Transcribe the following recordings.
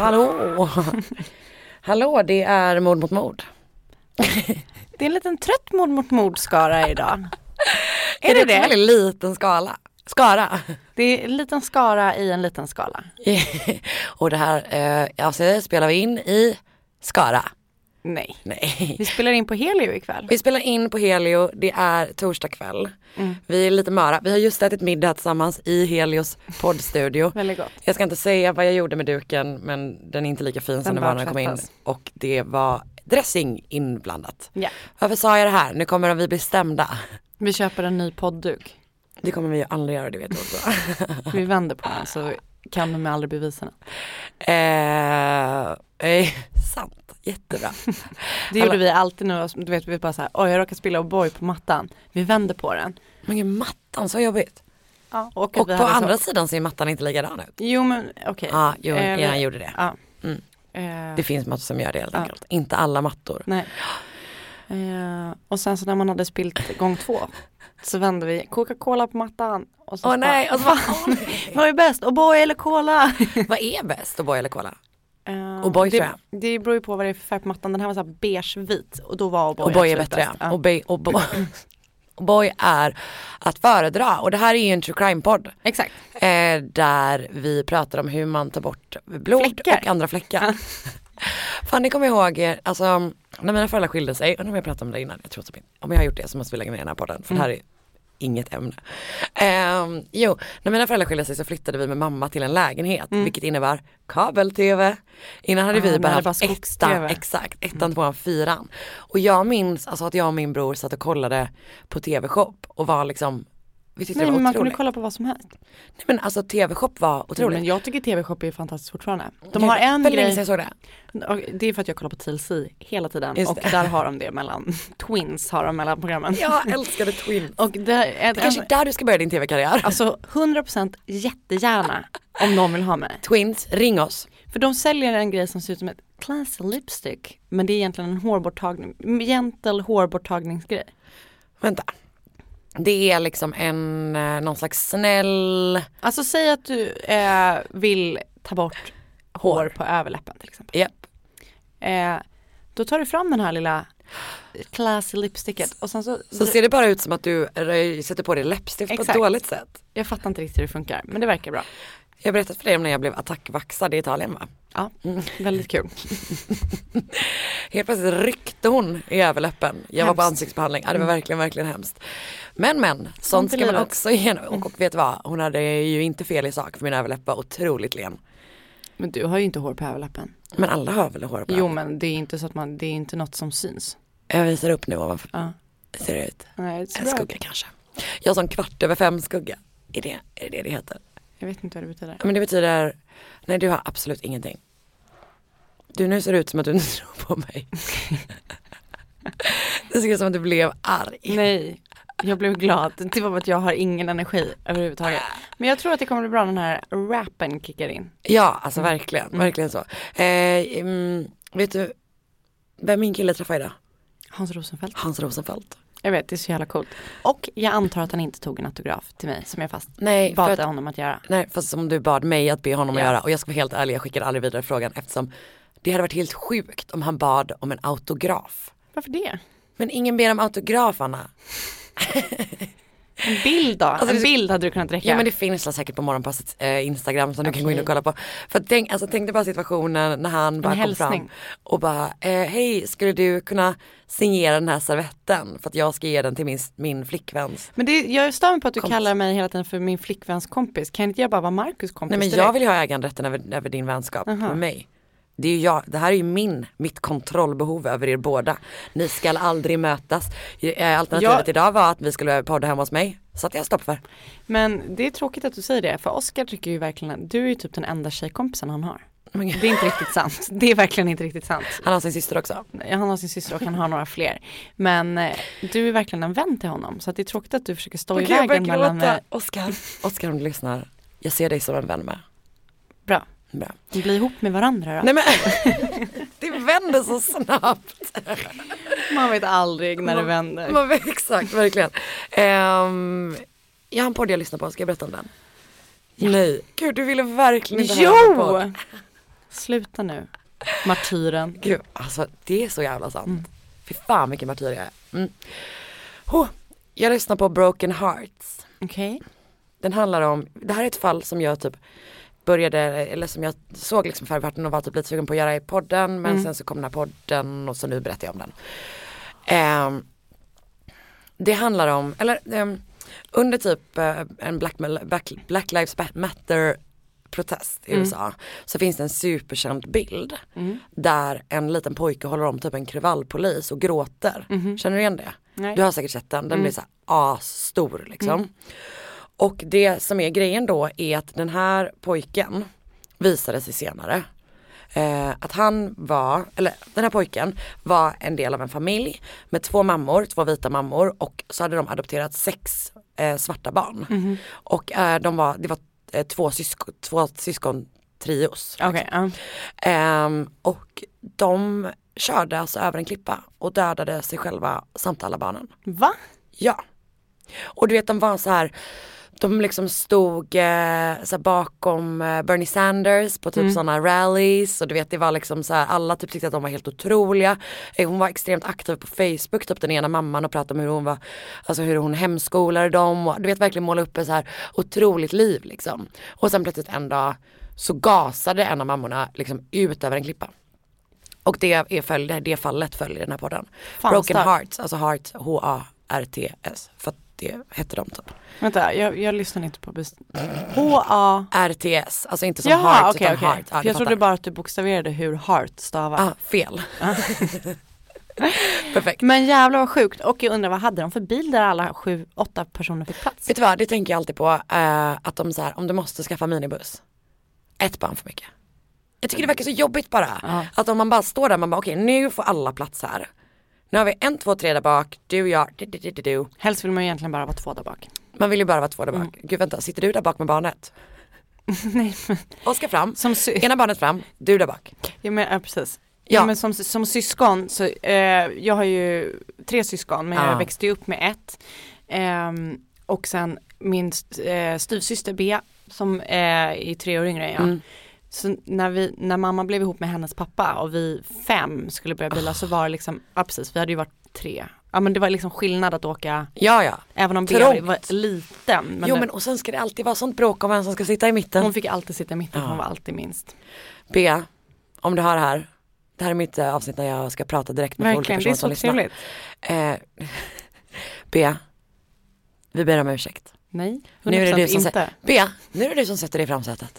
Hallå! Hallå, det är Mord mot mord. Det är en liten trött mord mot mord-skara idag. Är det det? En väldigt liten skala. Skara. Det är en liten skara i en liten skala. Och det här eh, avsnittet spelar vi in i Skara. Nej. Nej. Vi spelar in på Helio ikväll. Vi spelar in på Helio, det är torsdag kväll. Mm. Vi är lite möra, vi har just ätit middag tillsammans i Helios poddstudio. Väldigt gott. Jag ska inte säga vad jag gjorde med duken men den är inte lika fin som Den den var när jag kom in. Och det var dressing inblandat. Ja. Varför sa jag det här? Nu kommer vi bli stämda. Vi köper en ny podduk. Det kommer vi ju aldrig göra, det vet du också. Vi vänder på den så kan de aldrig bevisa den. eh, eh, sant, jättebra. Det gjorde vi alltid nu, du vet vi bara så här, oj jag råkade spilla O'boy på mattan. Vi vänder på den. Men gud, mattan, så jobbigt. Ja, Och att på andra så... sidan ser mattan inte likadan ut. Jo men okej. Ja, jo, Eh, jag gjorde det. Ja. Mm. Eh, Det finns mattor som gör det helt Ja. enkelt. Inte alla mattor. Nej. Eh, och sen så när man hade spilt gång två så vände vi Coca-Cola på mattan. Och så Åh bara, nej, och så "Vad bara, fan, vad är bäst? O'boy eller Cola? Vad är bäst, O'boy eller Cola? Eh, O'boy det, tror det beror ju på vad det är för färg på mattan. Den här var så här beige-vit och då var O'boy O'boy är bättre ja. O'boy, O'boy, O'boy är att föredra och det här är ju en true crime-podd. Exakt. Eh, där vi pratar om hur man tar bort blod Fläckar. och andra fläckar. Fan det kommer jag ihåg, eh, alltså när mina föräldrar skilde sig, undrar om jag pratade om det innan, jag tror typ inte. Om jag har gjort det så måste vi lägga ner den här podden för det här är inget ämne. Ehm, jo, när mina föräldrar skilde sig så flyttade vi med mamma till en lägenhet vilket innebär kabel-tv. Innan hade Ah, vi bara haft ettan, exakt, ettan, tvåan, fyran. Och jag minns alltså att jag och min bror satt och kollade på tv-shop och var liksom Nej, men man kunde kolla på vad som helst. Nej men alltså tv-shop var otroligt. Men jag tycker TV-shop är fantastiskt fortfarande. De har en länge grej, sedan jag såg det. det är för att jag kollar på TLC hela tiden Just och det. där har de det mellan, Twins har de mellan programmen. Jag älskade Twins. Och det är Det kanske är där du ska börja din tv-karriär. Alltså 100% jättegärna om någon vill ha mig. Twins, ring oss. För de säljer en grej som ser ut som ett classy lipstick. Men det är egentligen en hårborttagning, gentle hårborttagningsgrej. Vänta. Det är liksom en, eh, någon slags snäll Alltså säg att du eh, vill ta bort hår på överläppen till exempel. Japp. Eh, då tar du fram den här lilla classy lipsticket och sen så, Så ser det bara ut som att du sätter på dig läppstift på ett Exakt. dåligt sätt. jag fattar inte riktigt hur det funkar men det verkar bra. Jag har berättat för dig om när jag blev attackvaxad i Italien va? Ja, Mm. väldigt kul. Helt plötsligt ryckte hon i överläppen. Jag var på Hemskt. ansiktsbehandling. Ja, det var verkligen, verkligen hemskt. Men men, sånt ska man också igenom. Och, och vet du vad, hon hade ju inte fel i sak för min överläpp var otroligt len. Men du har ju inte hår på överläppen. Men alla har väl hår på Jo men det är inte så att man, det är inte något som syns. Jag visar upp nu ovanför. Ja. Ser det ut? Nej, it's En bra. skugga kanske. Jag har sån kvart över fem skugga. Är det är det, det det heter? Jag vet inte vad det betyder. Men det betyder, nej du har absolut ingenting. Du nu ser det ut som att du inte tror på mig. Det ser ut som att du blev arg. Nej, jag blev glad. Det var bara att jag har ingen energi överhuvudtaget. Men jag tror att det kommer bli bra när den här rappen kickar in. Ja, alltså verkligen, verkligen så. Eh, mm, vet du vem min kille träffade idag? Hans Rosenfeldt. Hans Rosenfeldt. Jag vet, det är så jävla coolt. Och jag antar att han inte tog en autograf till mig som jag fast Nej, bad att, honom att göra. nej, fast som du bad mig att be honom att Ja. göra och jag ska vara helt ärlig, jag skickar aldrig vidare frågan eftersom det hade varit helt sjukt om han bad om en autograf. Varför det? Men ingen ber om autograf Anna. En bild då? Alltså, en bild hade du kunnat räcka. Ja men det finns säkert på morgonpassets eh, Instagram som du kan gå in och kolla på. För tänk, alltså, tänk dig bara situationen när han bara kom fram och bara eh, hej skulle du kunna signera den här servetten för att jag ska ge den till min, min flickväns. Men det, jag stör mig på att du Kompis. kallar mig hela tiden för min flickväns kompis. Kan inte jag bara vara Marcus kompis Nej men direkt? jag vill ha äganderätten över, över din vänskap med mig. Det är jag, det här är ju min, mitt kontrollbehov över er båda. Ni ska aldrig mötas. Eh, Alternativet Jag- idag var att vi skulle podda hemma hos mig. Så att jag stopp för. Men det är tråkigt att du säger det, för Oskar tycker ju verkligen att du är typ den enda tjejkompisen han har. Det är inte riktigt sant. Det är verkligen inte riktigt sant. Han har sin syster också. Han har sin syster och han har några fler. Men eh, du är verkligen en vän till honom. Så det är tråkigt att du försöker stå i Okej, jag vägen mellan... eh, Oskar, Oskar om du lyssnar. Jag ser dig som en vän med. Bra. Bli ihop med varandra då. Nej men, det vänder så snabbt. Man vet aldrig när det vänder. Man, exakt, verkligen. Um, jag har en podd jag lyssnar på, ska jag berätta om den? Nej, gud du ville verkligen inte höra min podd. Jo! Sluta nu. Martyren. Gud, alltså det är så jävla sant. Fy fan vilken martyr jag är. Mm. Oh, jag lyssnar på Broken Hearts. Okej. Den handlar om, det här är ett fall som jag typ började, eller som jag såg liksom förbifarten och var typ lite sugen på att göra i podden men sen så kom den här podden och så nu berättar jag om den. Ehm, det handlar om, eller ehm, under typ eh, en Black, Black, Black Lives Matter protest i USA så finns det en superkänd bild där en liten pojke håller om typ en kravallpolis och gråter. Känner du igen det? Nej. Du har säkert sett den, den blir så här asstor liksom. Och det som är grejen då är att den här pojken visade sig senare eh, att han var, eller den här pojken var en del av en familj med två mammor, två vita mammor och så hade de adopterat sex eh, svarta barn. Och eh, de var, det var eh, två, syskon, två syskontrios. Okej, ja. Ehm, och de körde alltså över en klippa och dödade sig själva samt alla barnen. Va? Ja. Och du vet de var så här de liksom stod eh, bakom eh, Bernie Sanders på typ sådana rallies och du vet det var liksom så här alla typ tyckte att de var helt otroliga. Eh, hon var extremt aktiv på Facebook, typ den ena mamman och pratade om hur hon var, alltså hur hon hemskolade dem och du vet verkligen måla upp ett så här otroligt liv liksom. Och sen plötsligt en dag så gasade en av mammorna liksom ut över en klippa. Och det är följd, det fallet följer den här podden. Fan, Broken starkt. Hearts, alltså Heart, H-A-R-T-S. För det hette de typ. Vänta, jag, jag lyssnar inte på best... H-A... RTS, alltså inte som Jaha, heart okej utan okej. heart. Ja, För Jag trodde bara att du bokstaverade hur heart stavar. Ah, fel. Perfekt. Men jävlar vad sjukt. Och jag undrar vad hade de för bil där alla sju, åtta personer fick plats? Vet du vad, det tänker jag alltid på. eh, att de så här, om du måste skaffa minibuss. Ett barn för mycket. Jag tycker det verkar så jobbigt bara. Att om man bara står där, man bara okej nu får alla plats här. Nu har vi en, två, tre där bak, du, jag, du, du, du, du. Helst vill man ju egentligen bara vara två där bak. Man vill ju bara vara två där bak. Gud vänta, sitter du där bak med barnet? Nej men, Oskar fram, som, sy- ena barnet fram, du där bak. ja, men, ja, precis. Ja. Ja. men som, som syskon så, eh, jag har ju tre syskon men Ja. jag växte ju upp med ett. Ehm, och sen min eh, styvsyster Bea som är tre år yngre än jag. Mm. Så när, vi, när mamma blev ihop med hennes pappa och vi fem skulle börja bila så var det liksom, ja precis vi hade ju varit tre. Ja men det var liksom skillnad att åka, Ja ja. även om Trångt. var liten. Men jo det, men och sen ska det alltid vara sånt bråk om vem som ska sitta i mitten. hon fick alltid sitta i mitten Ja. hon var alltid minst. Bea, om du hör det här. Det här är mitt eh, avsnitt när jag ska prata direkt med olika Verkligen, det personer är så trevligt. Eh, Bea, vi ber om ursäkt. Nej, Nu är det 100% du som inte. Bea, nu är det du som sätter dig i framsätet.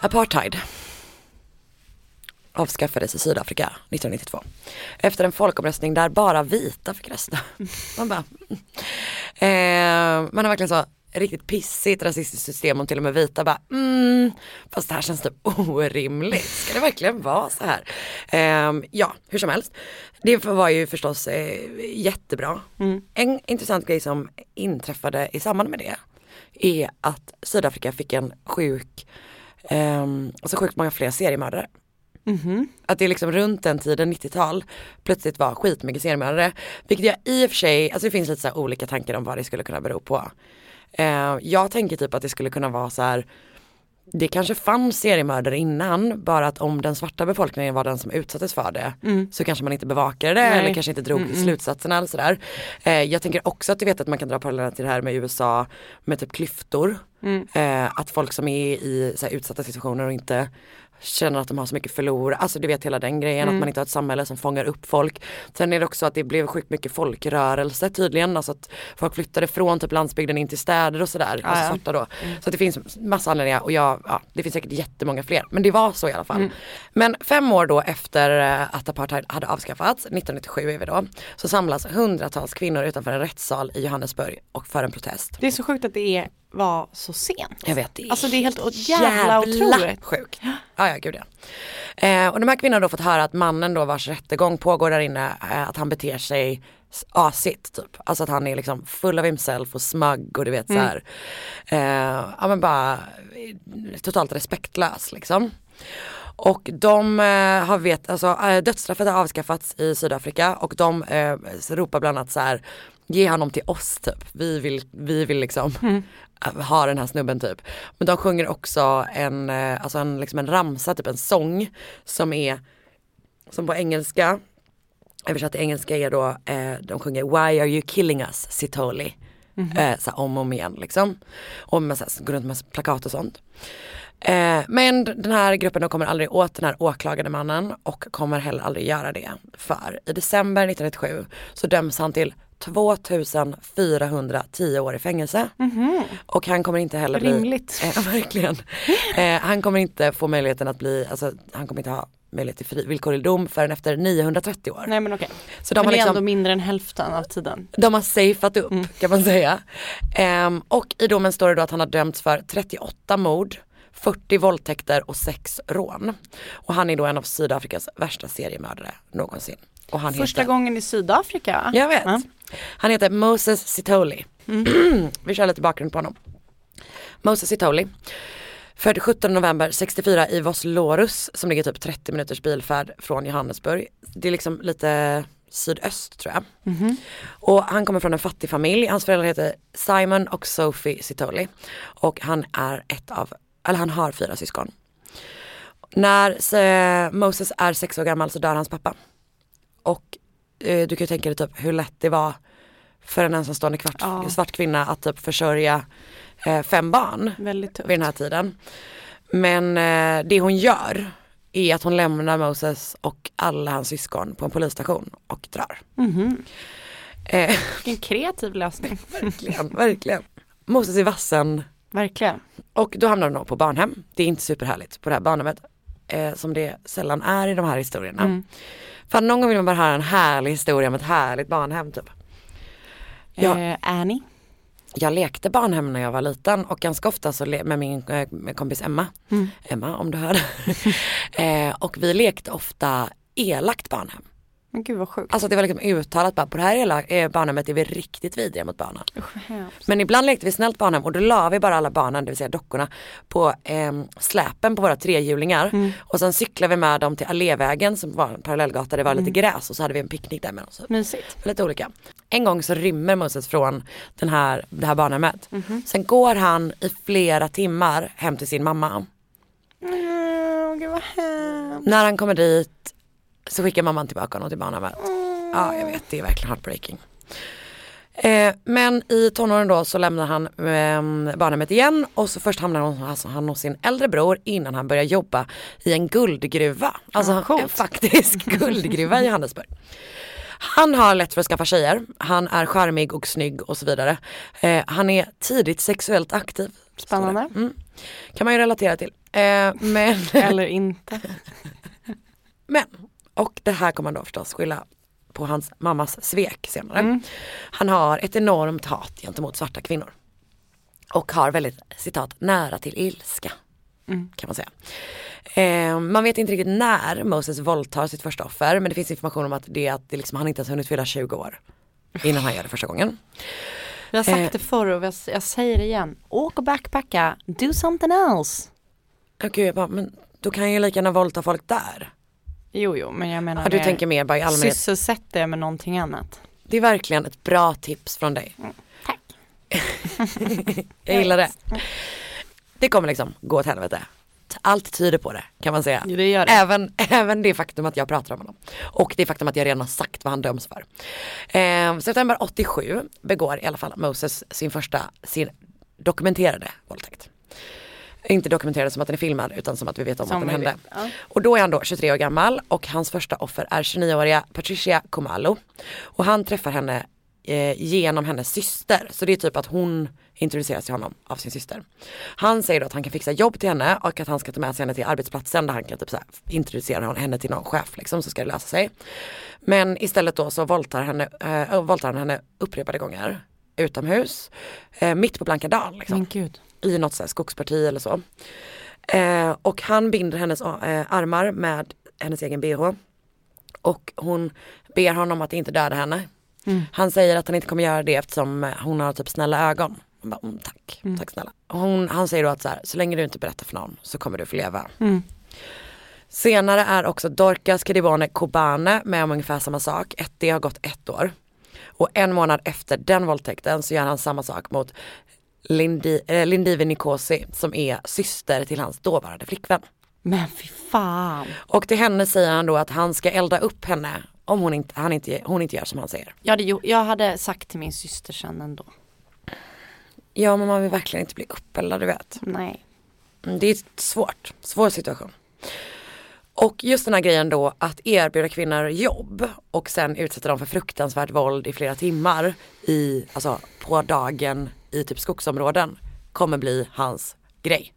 Apartheid avskaffades i Sydafrika 1992. Efter en folkomröstning där bara vita fick rösta. Man bara, eh, man har verkligen så riktigt pissigt rasistiskt system och till och med vita bara, mm, fast det här känns typ orimligt. Ska det verkligen vara så här? Eh, ja, hur som helst. Det var ju förstås eh, jättebra. En intressant grej som inträffade i samband med det är att Sydafrika fick en sjuk, eh, alltså sjukt många fler seriemördare. Att det liksom runt den tiden, 90-tal, plötsligt var skitmycket seriemördare. Vilket jag i och för sig, alltså det finns lite så olika tankar om vad det skulle kunna bero på. Eh, jag tänker typ att det skulle kunna vara så här, det kanske fanns seriemördare innan, bara att om den svarta befolkningen var den som utsattes för det Mm. så kanske man inte bevakade det Nej. eller kanske inte drog Mm, mm. slutsatserna eller sådär. Eh, jag tänker också att du vet att man kan dra paralleller till det här med USA med typ klyftor. Mm. Eh, att folk som är i här, utsatta situationer och inte känner att de har så mycket förlora, alltså du vet hela den grejen Mm. att man inte har ett samhälle som fångar upp folk. Sen är det också att det blev sjukt mycket folkrörelse tydligen, alltså att folk flyttade från typ landsbygden in till städer och sådär, Ja, alltså svarta då. Mm. Så att det finns massa anledningar och jag, ja, det finns säkert jättemånga fler, men det var så i alla fall. Mm. Men fem år då efter eh, att apartheid hade avskaffats, 1997 är vi då, så samlas hundratals kvinnor utanför en rättssal i Johannesburg och för en protest. Det är så sjukt att det är, var så sent. Jag vet, det är Alltså det är helt jävla otroligt. sjukt. Ja, ja, gud ja. Eh, och de här kvinnorna har då fått höra att mannen då vars rättegång pågår där inne, eh, att han beter sig asigt typ. Alltså att han är liksom full of himself och smug och du vet så här. Eh, ja men bara eh, totalt respektlös liksom. Och de eh, har vet, alltså eh, dödsstraffet har avskaffats i Sydafrika och de eh, ropar bland annat så här Ge honom till oss typ, vi vill, vi vill liksom eh, ha den här snubben typ. Men de sjunger också en, eh, alltså en, liksom en ramsa, typ en sång som är som på engelska, översatt till engelska är då, eh, de sjunger Why are you killing us Sitoli? Mhm. Eh, så här, om och om igen liksom. Och man så här, går runt med plakat och sånt. Eh, men den här gruppen de kommer aldrig åt den här åklagade mannen och kommer heller aldrig göra det. För i december 1997 så döms han till 2410 år i fängelse. Och han kommer inte heller bli... Rimligt. Eh, verkligen. Eh, han kommer inte få möjligheten att bli, alltså han kommer inte ha möjlighet till fri, villkorlig dom förrän efter 930 år. Nej men okej. Så de men har det är liksom- ändå mindre än hälften av tiden. De har safeat upp kan man säga. Ehm, och i domen står det då att han har dömts för 38 mord, 40 våldtäkter och 6 rån. Och han är då en av Sydafrikas värsta seriemördare någonsin. Första heter, gången i Sydafrika. Jag vet. Han heter Moses Sitoli. Vi kör lite bakgrund på honom. Moses Sitoli. Född 17 november 64 i Voslorus som ligger typ 30 minuters bilfärd från Johannesburg. Det är liksom lite sydöst tror jag. Och han kommer från en fattig familj. Hans föräldrar heter Simon och Sophie Sitoli. Och han är ett av, eller han har fyra syskon. När eh, Moses är sex år gammal så dör hans pappa. Och eh, du kan ju tänka dig typ hur lätt det var för en ensamstående kvart, Ja. svart kvinna att typ försörja eh, fem barn Väldigt tufft. vid den här tiden. Men eh, det hon gör är att hon lämnar Moses och alla hans syskon på en polisstation och drar. Mhm. Eh, Vilken kreativ lösning. verkligen, verkligen. Moses är vassen Verkligen. och då hamnar hon på barnhem. Det är inte superhärligt på det här barnhemmet. Eh, som det sällan är i de här historierna. Mm. Fan någon gång vill man bara höra en härlig historia om ett härligt barnhem typ. Ja. Eh, Annie. Jag lekte barnhem när jag var liten och ganska ofta så med min eh, med kompis Emma. Emma om du hör. eh, och vi lekte ofta elakt barnhem. Men gud vad sjukt. Alltså det var liksom uttalat bara på det här hela eh, barnhemmet är vi riktigt vidriga mot barnen. Men ibland lekte vi snällt barnhem och då la vi bara alla barnen, det vill säga dockorna, på eh, släpen på våra trehjulingar. Mm. Och sen cyklade vi med dem till Allévägen som var en parallellgata, det var lite gräs och så hade vi en picknick där med dem. Mysigt. lite olika. En gång så rymmer Moses från den här, det här barnhemmet. Mhm. Sen går han i flera timmar hem till sin mamma. Mm, gud vad hemskt. När han kommer dit så skickar mamman tillbaka honom till barnhemmet. Ja, jag vet, det är verkligen heartbreaking. Eh, men i tonåren då så lämnar han eh, barnhemmet igen och så först hamnar han, alltså, han hos sin äldre bror innan han börjar jobba i en guldgruva. Alltså en faktisk guldgruva i Johannesburg. Han har lätt för att skaffa tjejer, han är charmig och snygg och så vidare. Eh, han är tidigt sexuellt aktiv. Spännande. Mm. Kan man ju relatera till. Eh, men Eller inte. Men, och det här kommer man då förstås skylla på hans mammas svek senare. Mm. Han har ett enormt hat gentemot svarta kvinnor. Och har väldigt, citat, nära till ilska. Mm. Kan man säga. Eh, man vet inte riktigt när Moses våldtar sitt första offer men det finns information om att det är att det liksom, han inte ens hunnit fylla 20 år. Innan han gör det första gången. Jag har sagt Eh. det förr och jag, jag säger det igen. Åk och backpacka, do something else. Jag bara, men då kan jag ju lika gärna våldta folk där. Jo, jo, men jag menar Ja, du tänker mer bara i allmänhet. Sysselsätt det med någonting annat. Det är verkligen ett bra tips från dig. tack. jag gillar det. Det kommer liksom gå åt helvete. Allt tyder på det kan man säga. Det gör det. Även, även det faktum att jag pratar om honom. Och det faktum att jag redan har sagt vad han döms för. Eh, september 87 begår i alla fall Moses sin första, sin dokumenterade våldtäkt. Inte dokumenterad som att den är filmad utan som att vi vet om Som att den hände. ja. Och då är han då 23 år gammal och hans första offer är 29-åriga Patricia Komalo. Och han träffar henne eh, genom hennes syster. Så det är typ att hon introduceras till honom av sin syster. Han säger då att han kan fixa jobb till henne och att han ska ta med sig henne till arbetsplatsen där han kan typ så här, introducera henne till någon chef liksom så ska det lösa sig. Men istället då så våldtar, henne, eh, våldtar han henne upprepade gånger utomhus, eh, mitt på Blankadal. Liksom Men gud. I något så skogsparti eller så. Eh, och han binder hennes eh, armar med hennes egen bh. Och hon ber honom att inte döda henne. Mm. Han säger att han inte kommer göra det eftersom eh, hon har typ snälla ögon. Hon bara, mm, tack, Mm. tack snälla. Hon, han säger då att så, här, så länge du inte berättar för någon så kommer du få leva. Mm. Senare är också Dorcas Kedibone Kobane med om ungefär samma sak. Ett, det har gått ett år. Och en månad efter den våldtäkten så gör han samma sak mot Lindi, eh, Lindive Nikosi som är syster till hans dåvarande flickvän. Men fy fan. Och till henne säger han då att han ska elda upp henne om hon inte, han inte, hon inte gör som han säger. Jag hade, jag hade sagt till min syster sen ändå. Ja men man vill verkligen inte bli uppeldad du vet. Nej. Mm, Det är svårt, svår situation. Och just den här grejen då att erbjuda kvinnor jobb och sen utsätta dem för fruktansvärt våld i flera timmar i, alltså på dagen i typ skogsområden kommer bli hans grej.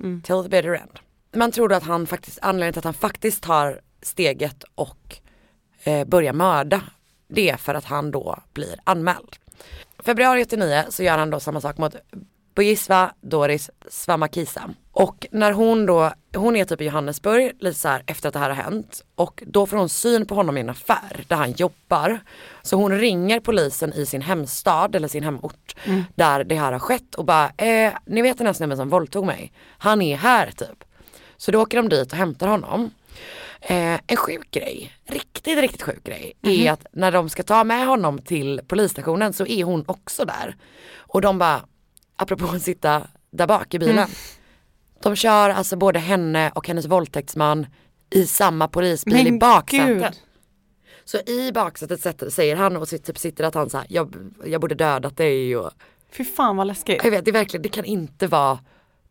Mm. Till the bitter end. Man tror då att han faktiskt, anledningen till att han faktiskt tar steget och eh, börjar mörda det är för att han då blir anmäld. Februari 89 så gör han då samma sak mot Bogisva Doris Svamakisa. Och när hon då, hon är typ i Johannesburg lite så här efter att det här har hänt och då får hon syn på honom i en affär där han jobbar. Så hon ringer polisen i sin hemstad eller sin hemort Mm. där det här har skett och bara, eh, ni vet den här snubben som våldtog mig, han är här typ. Så då åker de dit och hämtar honom. Eh, en sjuk grej, riktigt riktigt sjuk grej är Mhm. att när de ska ta med honom till polisstationen så är hon också där. Och de bara, apropå att sitta där bak i bilen. Mm. De kör alltså både henne och hennes våldtäktsman i samma polisbil i Men baksätet. gud. Så i baksätet sätter, säger han och sitter, typ sitter att han säger jag, jag borde dödat dig och Fy fan vad läskigt. jag vet, det är verkligen, det kan inte vara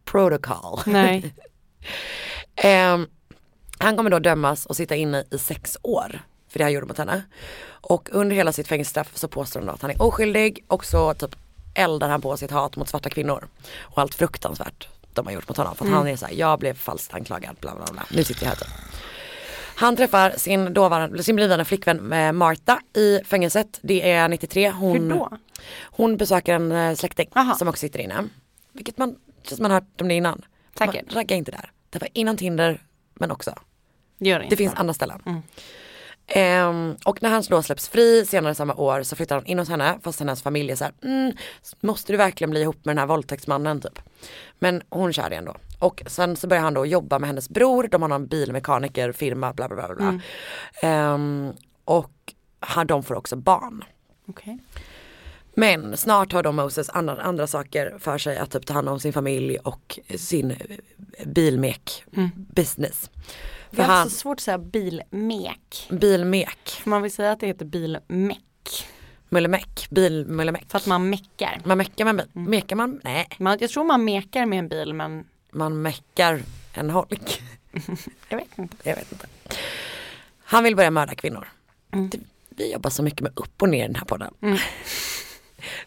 protocol. Nej. Ehm, han kommer då dömas och sitta inne i sex år för det han gjorde mot henne. Och under hela sitt fängelsestraff så påstår han då att han är oskyldig och så typ eldar han på sitt hat mot svarta kvinnor. Och allt fruktansvärt de har gjort mot honom. För att Mm. han är såhär, jag blev falskt anklagad, bla bla bla. Nu sitter jag här typ. Han träffar sin, dåvarande, sin blivande flickvän eh, Marta i fängelset. Det är 93. Hon, Hur då? hon besöker en eh, släkting som också sitter inne. Vilket man, känns man har hört om det innan. Säkert. Man raggar inte där. Det var innan Tinder men också. Gör det Det finns andra ställen. Mm. Ehm, och när han då släpps fri senare samma år så flyttar han in hos henne fast hennes familj är så här, mm, måste du verkligen bli ihop med den här våldtäktsmannen typ. Men hon kör det ändå. Och sen så börjar han då jobba med hennes bror, de har någon bilmekanikerfirma bla bla bla. bla. Mm. Ehm, och han, de får också barn. Okej. Men snart har då Moses andra, andra saker för sig att typ ta hand om sin familj och sin eh, bilmek Mm. business. Det För är han, alltså svårt att säga bilmek. bilmek, För man vill säga att det heter bilmeck. mullemäck, bilmullemäck. För att man meckar. Man meckar med en bil, mekar man? Nej, Man, jag tror man mekar med en bil men man meckar en holk. jag vet inte. Jag vet inte. Han vill börja mörda kvinnor. Mm. Det, vi jobbar så mycket med upp och ner i den här podden. Mm.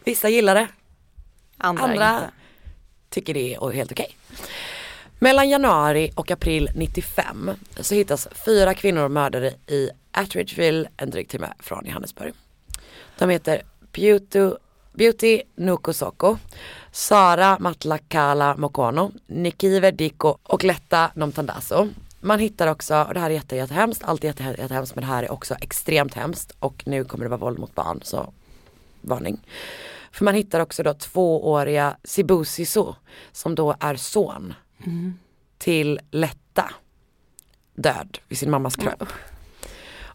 Vissa gillar det, Andra, Andra tycker det är helt okej. Mellan januari och april 95 så hittas fyra kvinnor mördade i Attridgeville, en dryg timme från Johannesburg. De heter Beauty, Beauty Nukosoko, Sara Matlakala Mokono, Nikive Diko och Letta Nomtandaso. Man hittar också, och det här är jätte, jättehemskt, allt är jätte, jättehemskt men det här är också extremt hemskt och nu kommer det vara våld mot barn så varning. För man hittar också då tvååriga Sibusiso som då är son till Letta död vid sin mammas kropp.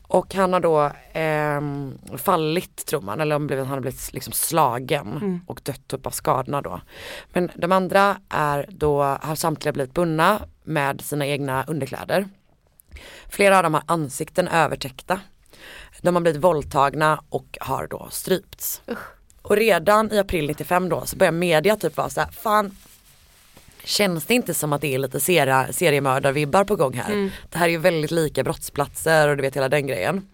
Och han har då ehm, fallit tror man, eller han har blivit liksom slagen Mm. och dött upp av skadorna då. Men de andra är då, har samtliga blivit bundna med sina egna underkläder. Flera av dem har ansikten övertäckta. De har blivit våldtagna och har då strypts. Och redan i april 95 då så börjar media typ vara så här, fan Känns det inte som att det är lite serie, seriemördarvibbar på gång här? Mm. Det här är ju väldigt lika brottsplatser och du vet hela den grejen.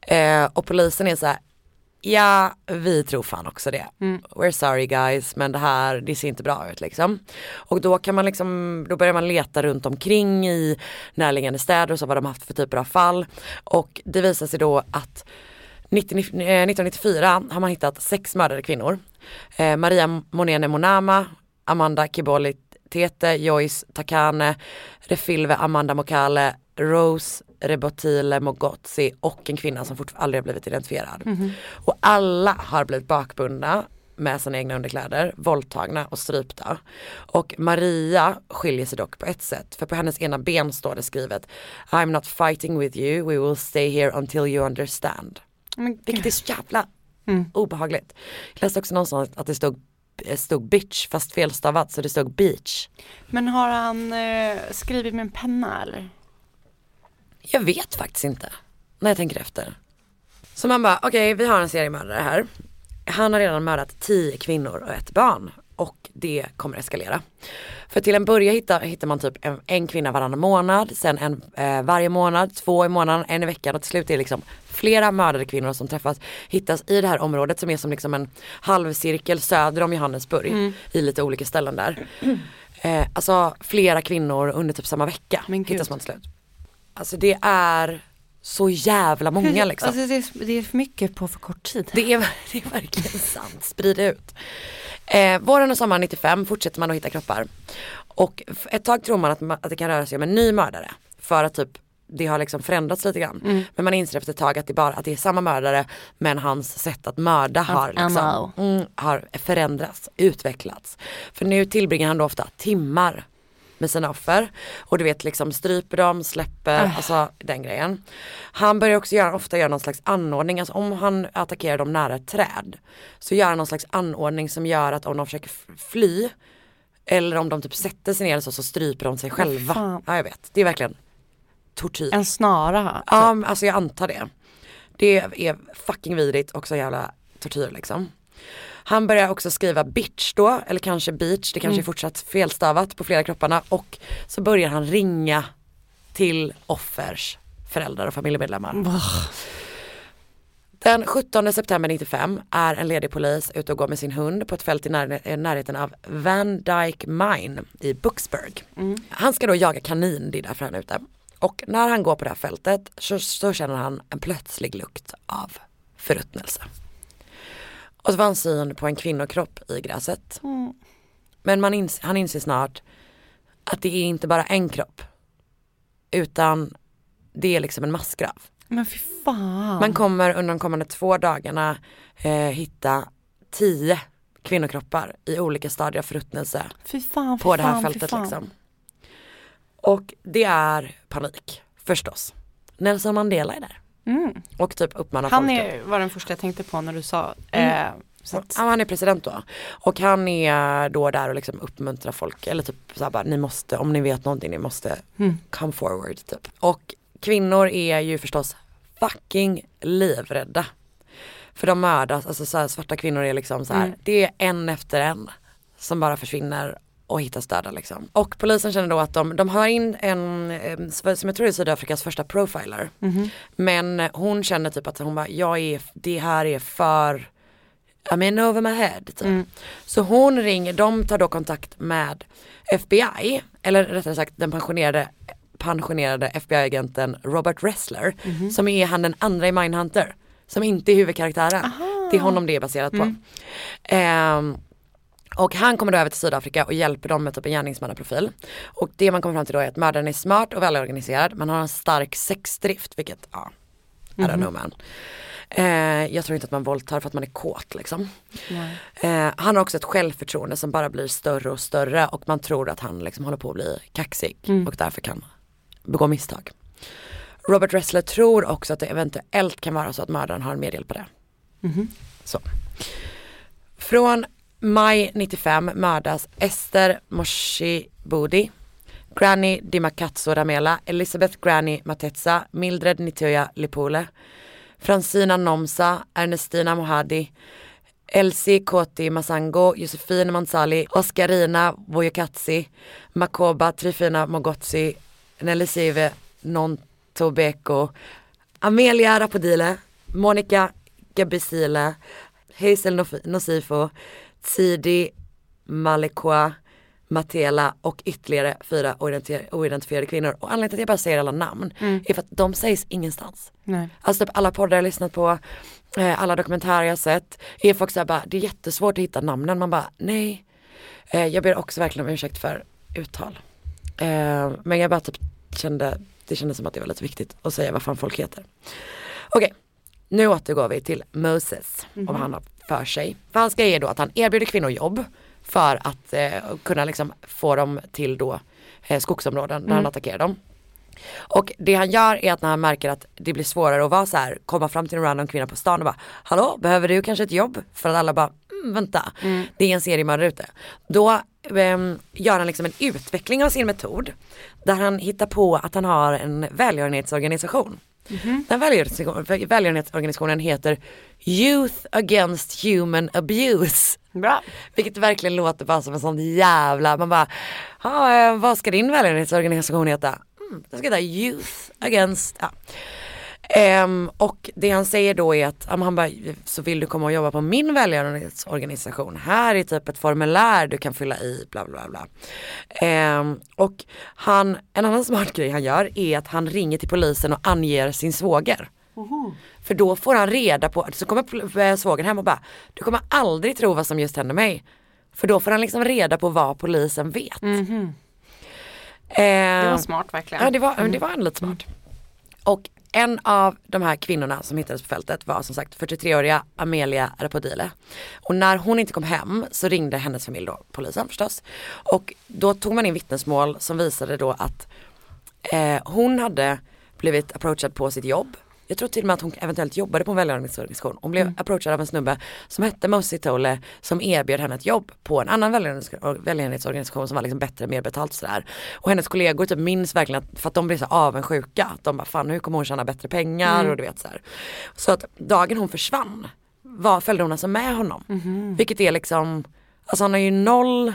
Eh, och polisen är så här, ja vi tror fan också det. Mm. We're sorry guys men det här det ser inte bra ut liksom. Och då kan man liksom, då börjar man leta runt omkring i närliggande städer och så vad de haft för typer av fall. Och det visar sig då att 19, eh, 1994 har man hittat sex mördade kvinnor. Eh, Maria Monene Monama, Amanda Kiboli Tete, Joyce Takane, Refilve Amanda Mokale, Rose Rebotile Mogotsi och en kvinna som fortfarande aldrig har blivit identifierad. Mhm. Och alla har blivit bakbundna med sina egna underkläder, våldtagna och strypta. Och Maria skiljer sig dock på ett sätt, för på hennes ena ben står det skrivet I'm not fighting with you, we will stay here until you understand. Men Vilket är så jävla Mm. obehagligt. Jag läste också någonstans att det stod, stod bitch fast felstavat så det stod beach. Men har han eh, skrivit med en penna eller? Jag vet faktiskt inte när jag tänker efter. Så man bara, okej vi har en seriemördare här. Han har redan mördat tio kvinnor och ett barn och det kommer eskalera. För till en början hittar, hittar man typ en, en kvinna varannan månad, sen en eh, varje månad, två i månaden, en i veckan och till slut är det liksom flera mördade kvinnor som träffas, hittas i det här området som är som liksom en halvcirkel söder om Johannesburg Mm. i lite olika ställen där. Eh, alltså flera kvinnor under typ samma vecka hittas man till slut. Alltså det är så jävla många liksom. Alltså det, är, det är för mycket på för kort tid. Det är, det är verkligen sant, sprid ut. Eh, våren och sommaren 95 fortsätter man att hitta kroppar. Och ett tag tror man att, ma- att det kan röra sig om en ny mördare. För att typ det har liksom förändrats lite grann. Mm. Men man inser efter ett tag att det, bara, att det är samma mördare men hans sätt att mörda har, liksom, mm, har förändrats, utvecklats. För nu tillbringar han då ofta timmar med sina offer. Och du vet liksom stryper dem, släpper, Ah. alltså den grejen. Han börjar också göra, ofta göra någon slags anordning, alltså om han attackerar dem nära ett träd. Så gör han någon slags anordning som gör att om de försöker fly eller om de typ sätter sig ner så, så stryper de sig själva. fan. Ja jag vet, det är verkligen tortyr. En snara. Ja men alltså jag antar det. Det är fucking vidrigt och så jävla tortyr liksom. Han börjar också skriva bitch då, eller kanske beach, det kanske Mm. är fortsatt felstavat på flera kropparna och så börjar han ringa till offers föräldrar och familjemedlemmar. Den 17 september 95 är en ledig polis ute och går med sin hund på ett fält i när- i närheten av Van Dyke Mine i Bucksburg. Han ska då jaga kanin, det är därför han är ute. Och när han går på det här fältet så, så känner han en plötslig lukt av förruttnelse. Och så var han syn på en kvinnokropp i gräset. Mm. Men man ins- han inser snart att det är inte bara en kropp. Utan det är liksom en massgrav. Men fy fan. Man kommer under de kommande två dagarna eh, hitta tio kvinnokroppar i olika stadier av förruttnelse Fy fan, fy på det här fan, fältet liksom. Och det är panik förstås. Nelson Mandela är där Mm. och typ uppmanar Han folket. är, var den första jag tänkte på när du sa. Mm. Eh, så att, Ja, han är president då. Och han är då där och liksom uppmuntrar folk, eller typ såhär bara, ni måste, om ni vet någonting, ni måste Mm. come forward typ. Och kvinnor är ju förstås fucking livrädda. För de mördas, alltså så här, svarta kvinnor är liksom så här, Mm. det är en efter en som bara försvinner och hittas döda liksom. Och polisen känner då att de, de har in en, som jag tror är Sydafrikas första profiler. Mhm. Men hon känner typ att hon bara, jag är, det här är för I'm in over my head. Typ. Mm. Så hon ringer, de tar då kontakt med FBI, eller rättare sagt den pensionerade, pensionerade FBI-agenten Robert Ressler, Mhm. som är han den andra i Mindhunter, som inte är huvudkaraktären. Det är honom det är baserat på. Mm. Och han kommer då över till Sydafrika och hjälper dem med typ en gärningsmannaprofil. Och det man kommer fram till då är att mördaren är smart och välorganiserad, man har en stark sexdrift, vilket ja, I don't know man. Eh, jag tror inte att man våldtar för att man är kåt liksom. Eh, han har också ett självförtroende som bara blir större och större och man tror att han liksom håller på att bli kaxig Mm. och därför kan begå misstag. Robert Ressler tror också att det eventuellt kan vara så att mördaren har en medhjälpare. Mhm. Så. Från maj 95 mördas Esther Moshibudi, Granny Dimakatso Ramela, Elisabeth Granny Matetsa, Mildred Nitoya Lipole, Francina Nomsa, Ernestina Mohadi, Elsie Koti Masango, Josefine Mansali, Oscarina Voyakatsi, Makoba Trifina Mogotsi, Nelisive Nontobeko, Amelia Rapodile, Monica Gabisile, Hazel Nof- Nosifo, Tsidi Malekwa, Matela och ytterligare fyra oidenti- oidentifierade kvinnor. Och anledningen till att jag bara säger alla namn Mm. är för att de sägs ingenstans. Nej. Alltså typ alla poddar jag lyssnat på, eh, alla dokumentärer jag har sett, är folk såhär bara, det är jättesvårt att hitta namnen. Man bara, nej. Eh, jag ber också verkligen om ursäkt för uttal. Eh, men jag bara typ kände, det kändes som att det var lite viktigt att säga vad fan folk heter. Okej, nu återgår vi till Moses och vad han har för sig. För hans grej är då att han erbjuder kvinnor jobb för att eh, kunna liksom få dem till då eh, skogsområden där Mm. han attackerar dem. Och det han gör är att när han märker att det blir svårare att vara så här, komma fram till en random kvinna på stan och bara Hallå, behöver du kanske ett jobb? För att alla bara, mm, vänta, det är en seriemördare ute. Då ehm, gör han liksom en utveckling av sin metod där han hittar på att han har en välgörenhetsorganisation. Den välgörenhetsorganisationen- välgörenhetsorganisationen heter Youth Against Human Abuse. Bra. Vilket verkligen låter bara som en sån jävla, man bara, "Ja, eh, vad ska din välgörenhetsorganisation heta? Mm, den ska heta Youth Against, ja. Ehm, och det han säger då är att, men han bara, så vill du komma och jobba på min välgörenhetsorganisation, här är typ ett formulär du kan fylla i, bla bla bla. Ehm, och han, en annan smart grej han gör är att han ringer till polisen och anger sin svåger. För då får han reda på, så kommer eh, svågern hem och bara, du kommer aldrig tro vad som just hände mig. För då får han liksom reda på vad polisen vet. Mhm. Eh, Det var smart verkligen. Ja det var, Mm. det var ändå lite smart. Och en av de här kvinnorna som hittades på fältet var som sagt 43-åriga Amelia Rapodile. Och när hon inte kom hem så ringde hennes familj då polisen förstås. Och då tog man in vittnesmål som visade då att eh, hon hade blivit approachad på sitt jobb. Jag tror till och med att hon eventuellt jobbade på en välgörenhetsorganisation. Hon blev approachad av en snubbe som hette Mosey Tole som erbjöd henne ett jobb på en annan välgörenhets- välgörenhetsorganisation som var liksom bättre, mer betalt sådär. Och hennes kollegor typ minns verkligen att, för att de blev så avundsjuka. Att de bara, fan hur kommer hon tjäna bättre pengar Mm. och du vet så här. Så att dagen hon försvann var, följde hon alltså med honom. Mhm. Vilket är liksom, alltså han har ju noll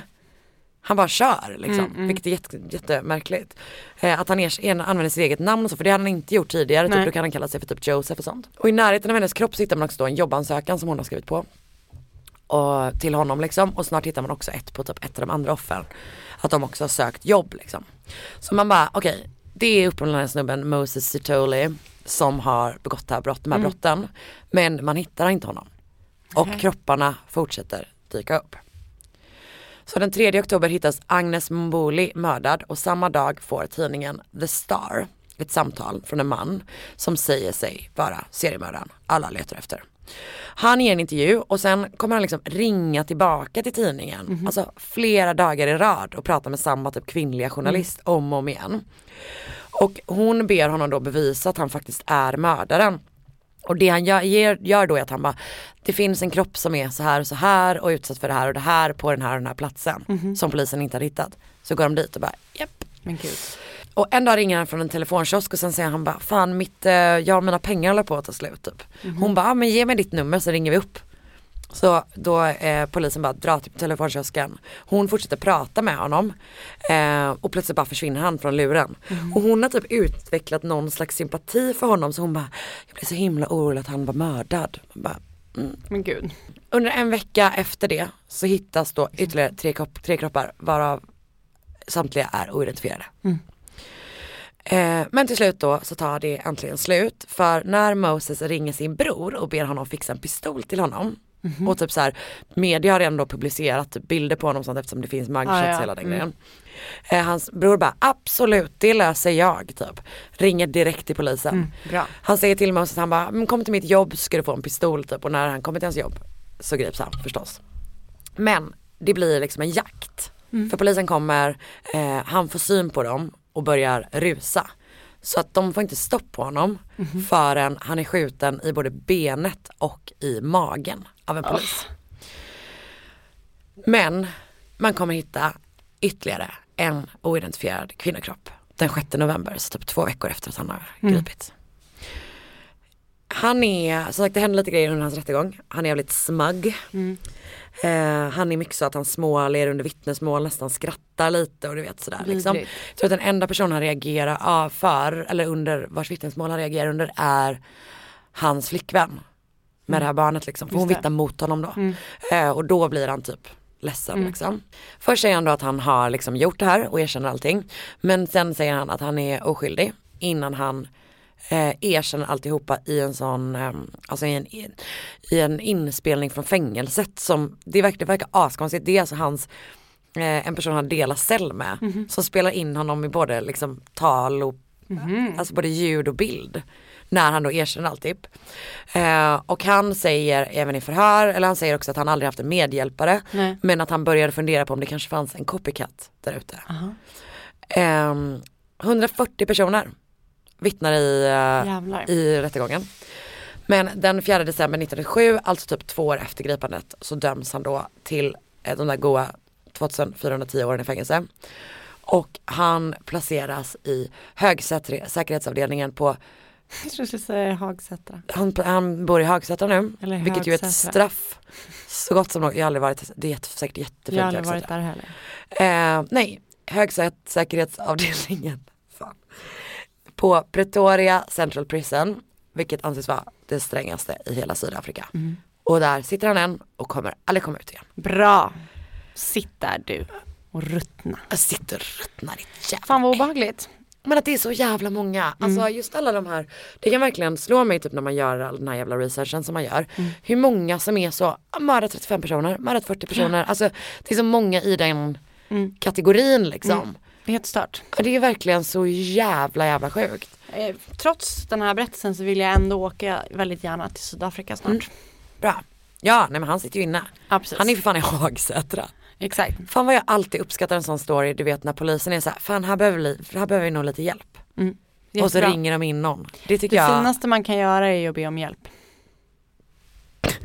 han bara kör liksom, Mm, mm. vilket är jätte, jättemärkligt. Eh, att han er, er, använder sitt eget namn och så, för det hade han inte gjort tidigare. Typ, då kan han kalla sig för typ Joseph och sånt. Och i närheten av hennes kropp så hittar man också då en jobbansökan som hon har skrivit på. Och till honom liksom. Och snart hittar man också ett på typ ett av de andra offren. Att de också har sökt jobb liksom. Så man bara, okej, det är uppenbarligen den här snubben Moses Sitoli som har begått det här brott, de här Mm. brotten. Men man hittar inte honom. Och Nej. kropparna fortsätter dyka upp. Så den 3 oktober hittas Agnes Mbuli mördad och samma dag får tidningen The Star ett samtal från en man som säger sig vara seriemördaren alla letar efter. Han ger en intervju och sen kommer han liksom ringa tillbaka till tidningen, alltså flera dagar i rad och prata med samma typ kvinnliga journalist om och om igen. Och hon ber honom då bevisa att han faktiskt är mördaren. Och det han gör, gör då är att han bara, det finns en kropp som är så här och så här och utsatt för det här och det här på den här och den här platsen som polisen inte har hittat. Så går de dit och bara, japp. Men gud. Och en dag ringer han från en telefonkiosk och sen säger han bara, fan mitt, eh, jag mina pengar håller på att ta slut typ. Hon bara, ah, men ge mig ditt nummer så ringer vi upp. Så då eh, polisen bara drar till telefonkiosken. Hon fortsätter prata med honom eh, och plötsligt bara försvinner han från luren. Och hon har typ utvecklat någon slags sympati för honom så hon bara, jag blev så himla orolig att han var mördad. Bara, mm. Men gud. Under en vecka efter det så hittas då ytterligare tre, kropp, tre kroppar varav samtliga är oidentifierade. Eh, men till slut då så tar det äntligen slut för när Moses ringer sin bror och ber honom fixa en pistol till honom och typ så här, media har redan då publicerat bilder på honom sånt eftersom det finns mugshots Ah, ja. hela den Mm. grejen. Eh, hans bror bara absolut det löser jag typ. Ringer direkt till polisen. Mm. Han säger till Moses, han bara kom till mitt jobb så ska du få en pistol typ och när han kommer till hans jobb så grips han förstås. Men det blir liksom en jakt. För polisen kommer, eh, han får syn på dem och börjar rusa. Så att de får inte stopp på honom förrän han är skjuten i både benet och i magen av en polis. Men man kommer hitta ytterligare en oidentifierad kvinnokropp den 6 november, så typ två veckor efter att han har gripits. Han är, som sagt det händer lite grejer under hans rättegång. Han är jävligt smug. Eh, han är mycket så att han småler under vittnesmål, nästan skrattar lite och du vet sådär. Liksom. Jag tror att den enda personen han reagerar ja, för, eller under vars vittnesmål han reagerar under är hans flickvän. Med det här barnet liksom, för hon vittnar mot honom då. Eh, och då blir han typ ledsen liksom. Först säger han då att han har liksom gjort det här och erkänner allting. Men sen säger han att han är oskyldig innan han eh, erkänner alltihopa i en sån, eh, alltså i en, i en inspelning från fängelset som, det verkar, det verkar askonstigt, det är alltså hans eh, en person han delar cell med som spelar in honom i både liksom tal och alltså både ljud och bild när han då erkänner alltihop. Eh, och han säger även i förhör, eller han säger också att han aldrig haft en medhjälpare Nej. men att han började fundera på om det kanske fanns en copycat där ute. Ehm, 140 personer vittnar i, eh, Jävlar. i rättegången. Men den 4 december 1997, alltså typ två år efter gripandet, så döms han då till eh, de där goa 2410 åren i fängelse. Och han placeras i högsäkerhetsavdelningen på, Jag tror du skulle säga Hagsätra. han, han bor i Hagsätra nu, Eller vilket ju är ett Högsätra. straff. Så gott som något, jag har aldrig varit, det är jätte, säkert jättefint Jag har aldrig varit Högsätra. där heller. Eh, nej, högsäkerhetsavdelningen. Fan. På Pretoria Central Prison, vilket anses vara det strängaste i hela Sydafrika. Och där sitter han än och kommer aldrig komma ut igen. Bra. Sitt där du och ruttna. Jag sitter och ruttnar ditt jävla Fan vad obehagligt. Men att det är så jävla många, alltså just alla de här, det kan verkligen slå mig typ när man gör all den här jävla researchen som man gör. Hur många som är så, ah, mördat 35 personer, mördat 40 personer, alltså det är så många i den kategorin liksom. Det är helt stört. Det är verkligen så jävla jävla sjukt. Eh, Trots den här berättelsen så vill jag ändå åka väldigt gärna till Sydafrika snart. Bra. Ja, nej men han sitter ju inne. Ja. Han är för fan i Hagsätra. Exakt. Fan vad jag alltid uppskattar en sån story, du vet när polisen är så här, fan här behöver vi, här behöver vi nog lite hjälp. Och så Mm. Ringer de in någon. Det tycker Det jag. finaste man kan göra är ju att be om hjälp.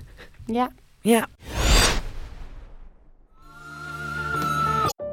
Ja. Ja.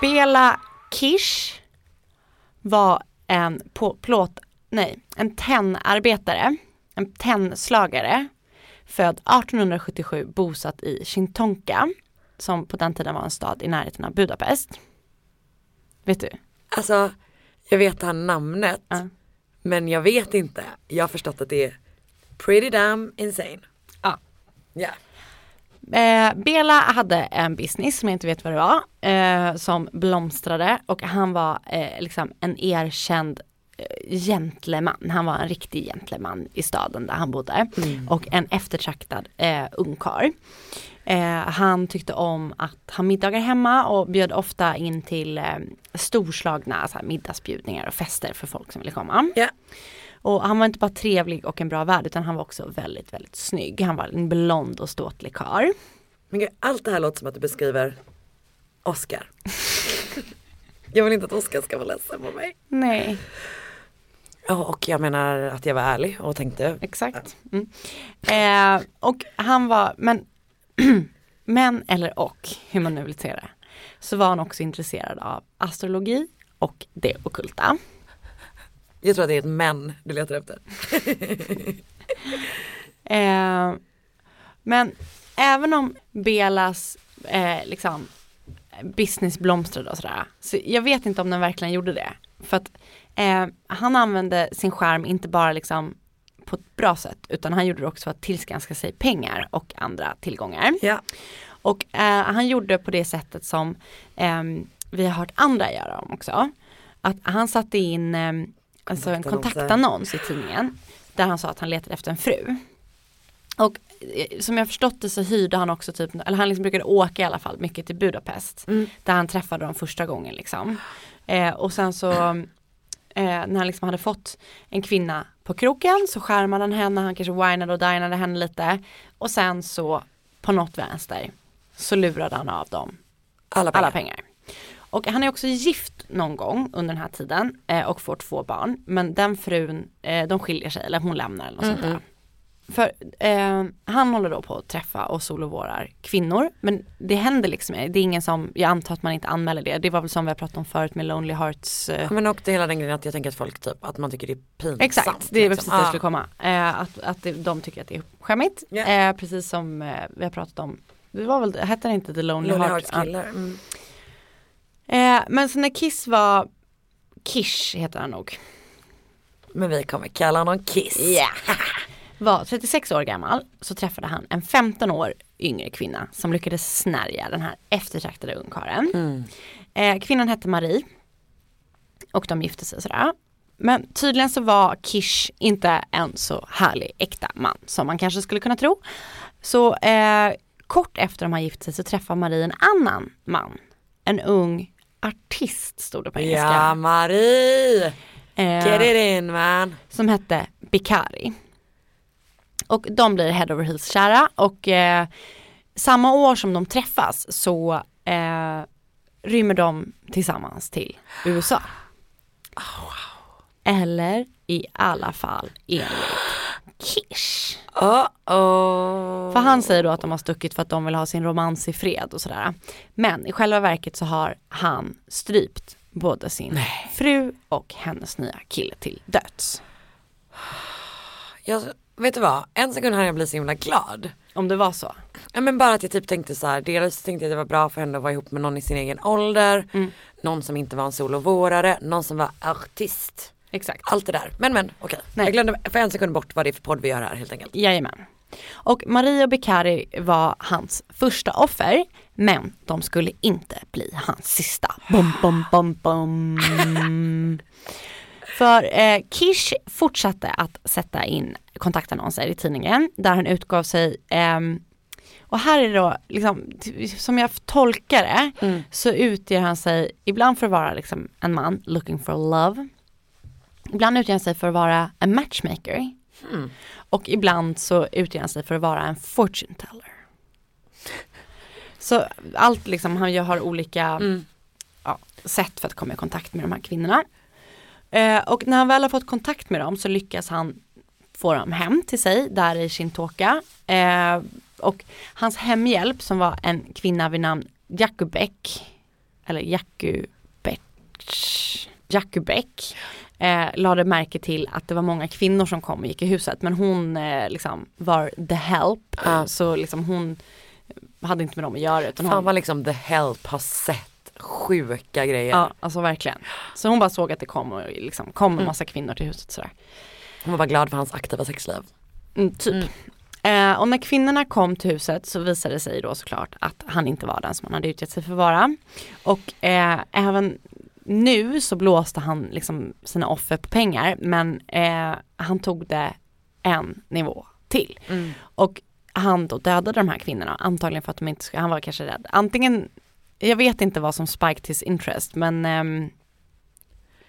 Bela Kish var en på, plåt, nej, en tennarbetare, en tennslagare, född 1877, bosatt i Shintonka, som på den tiden var en stad i närheten av Budapest. Vet du? Alltså, jag vet här namnet. Men jag vet inte. Jag har förstått att det är pretty damn insane. Ja. Ja. Eh, Bela hade en business som jag inte vet vad det var, eh, som blomstrade och han var eh, liksom en erkänd eh, gentleman. Han var en riktig gentleman i staden där han bodde Mm. och en eftertraktad eh, ungkarl. Eh, han tyckte om att ha middagar hemma och bjöd ofta in till eh, storslagna så här, middagsbjudningar och fester för folk som ville komma. Ja. Och han var inte bara trevlig och en bra värd utan han var också väldigt, väldigt snygg. Han var en blond och ståtlig karl. Men gud, allt det här låter som att du beskriver Oscar. jag vill inte att Oscar ska vara ledsen på mig. Nej. Och jag menar att jag var ärlig och tänkte. Exakt. Mm. Eh, och han var, men, men eller och, hur man nu vill se det, så var han också intresserad av astrologi och det ockulta. Jag tror att det är ett men du letar efter. Eh, men även om Belas eh, liksom, business blomstrade och sådär, så jag vet inte om den verkligen gjorde det. För att eh, han använde sin skärm inte bara liksom på ett bra sätt, utan han gjorde det också för att tillskanska sig pengar och andra tillgångar. Ja. Och eh, han gjorde på det sättet som eh, vi har hört andra göra om också. Att han satte in eh, alltså en kontaktannons i tidningen där han sa att han letade efter en fru. Och eh, som jag förstått det så hyrde han också typ, eller han liksom brukade åka i alla fall mycket till Budapest. Mm. Där han träffade dem första gången liksom. Eh, och sen så eh, när han liksom hade fått en kvinna på kroken så skärmade han henne, han kanske winade och dinade henne lite. Och sen så på något vänster så lurade han av dem Alla pengar. alla pengar. Och han är också gift någon gång under den här tiden eh, och får två barn. Men den frun, eh, de skiljer sig eller hon lämnar eller något sånt där. För eh, han håller då på att träffa och solovårar kvinnor. Men det händer liksom, det är ingen som, jag antar att man inte anmäler det. Det var väl som vi har pratat om förut med Lonely Hearts. Eh, Men också hela den grejen att jag tänker att folk typ, att man tycker det är pinsamt. Exakt, det är liksom. precis det jag skulle komma. Eh, att att det, de tycker att det är skämmigt. Eh, precis som eh, vi har pratat om, det var väl, hette det inte The Lonely, Lonely Heart? Hearts killar. Mm. Eh, men så när Kiss var, Kish heter han nog. Men vi kommer kalla honom Kiss. Ja. Var 36 år gammal så träffade han en 15 år yngre kvinna som lyckades snärja den här eftertraktade ungkarlen. Mm. Eh, kvinnan hette Marie och de gifte sig sådär. Men tydligen så var Kish inte en så härlig äkta man som man kanske skulle kunna tro. Så eh, kort efter de har gift sig så träffar Marie en annan man. En ung artist stod det på engelska. Ja Marie! Eh, Get it in man. som hette Bikari. Och de blir head over heels kära och eh, samma år som de träffas så eh, rymmer de tillsammans till USA. Eller i alla fall enligt Kish. Oh, oh. För han säger då att de har stuckit för att de vill ha sin romans i fred och sådär. Men i själva verket så har han strypt både sin fru och hennes nya kille till döds. Jag, vet du vad, en sekund här jag blir så himla glad. Om det var så. Ja men bara att jag typ tänkte så här, dels tänkte jag att det var bra för henne att vara ihop med någon i sin egen ålder, Mm. någon som inte var en solovårare, någon som var artist. Exakt. Allt det där. Men men okej, Nej. jag glömde för en sekund bort vad det är för podd vi gör här helt enkelt. Jajamän. Och Maria Beccari var hans första offer, men de skulle inte bli hans sista. Bom, bom, bom, bom. För eh, Kish fortsatte att sätta in kontaktannonser i tidningen där han utgav sig ehm, och här är det då, liksom, som jag tolkar det, så utger han sig ibland för att vara liksom en man looking for love. Ibland utger han sig för att vara en matchmaker. Och ibland så utger han sig för att vara en fortune teller. Så allt liksom, han har olika, ja, sätt för att komma i kontakt med de här kvinnorna. Eh, och när han väl har fått kontakt med dem så lyckas han få dem hem till sig där i Shintoka. Eh, och hans hemhjälp som var en kvinna vid namn Jakubek, eller Jakubek, Jakubek eh, lade märke till att det var många kvinnor som kom och gick i huset men hon eh, liksom var the help så liksom hon hade inte med dem att göra utan Fan hon, vad liksom the help har sett sjuka grejer. Ja, alltså verkligen. Så hon bara såg att det kom och liksom kom en massa kvinnor till huset sådär. Hon var bara glad för hans aktiva sexliv. Mm, typ. Eh, och när kvinnorna kom till huset så visade det sig då såklart att han inte var den som han hade utgett sig för att vara. Och eh, även nu så blåste han liksom sina offer på pengar men eh, han tog det en nivå till. Och han då dödade de här kvinnorna antagligen för att de inte skulle, han var kanske rädd. Antingen, jag vet inte vad som spiked his interest men ehm,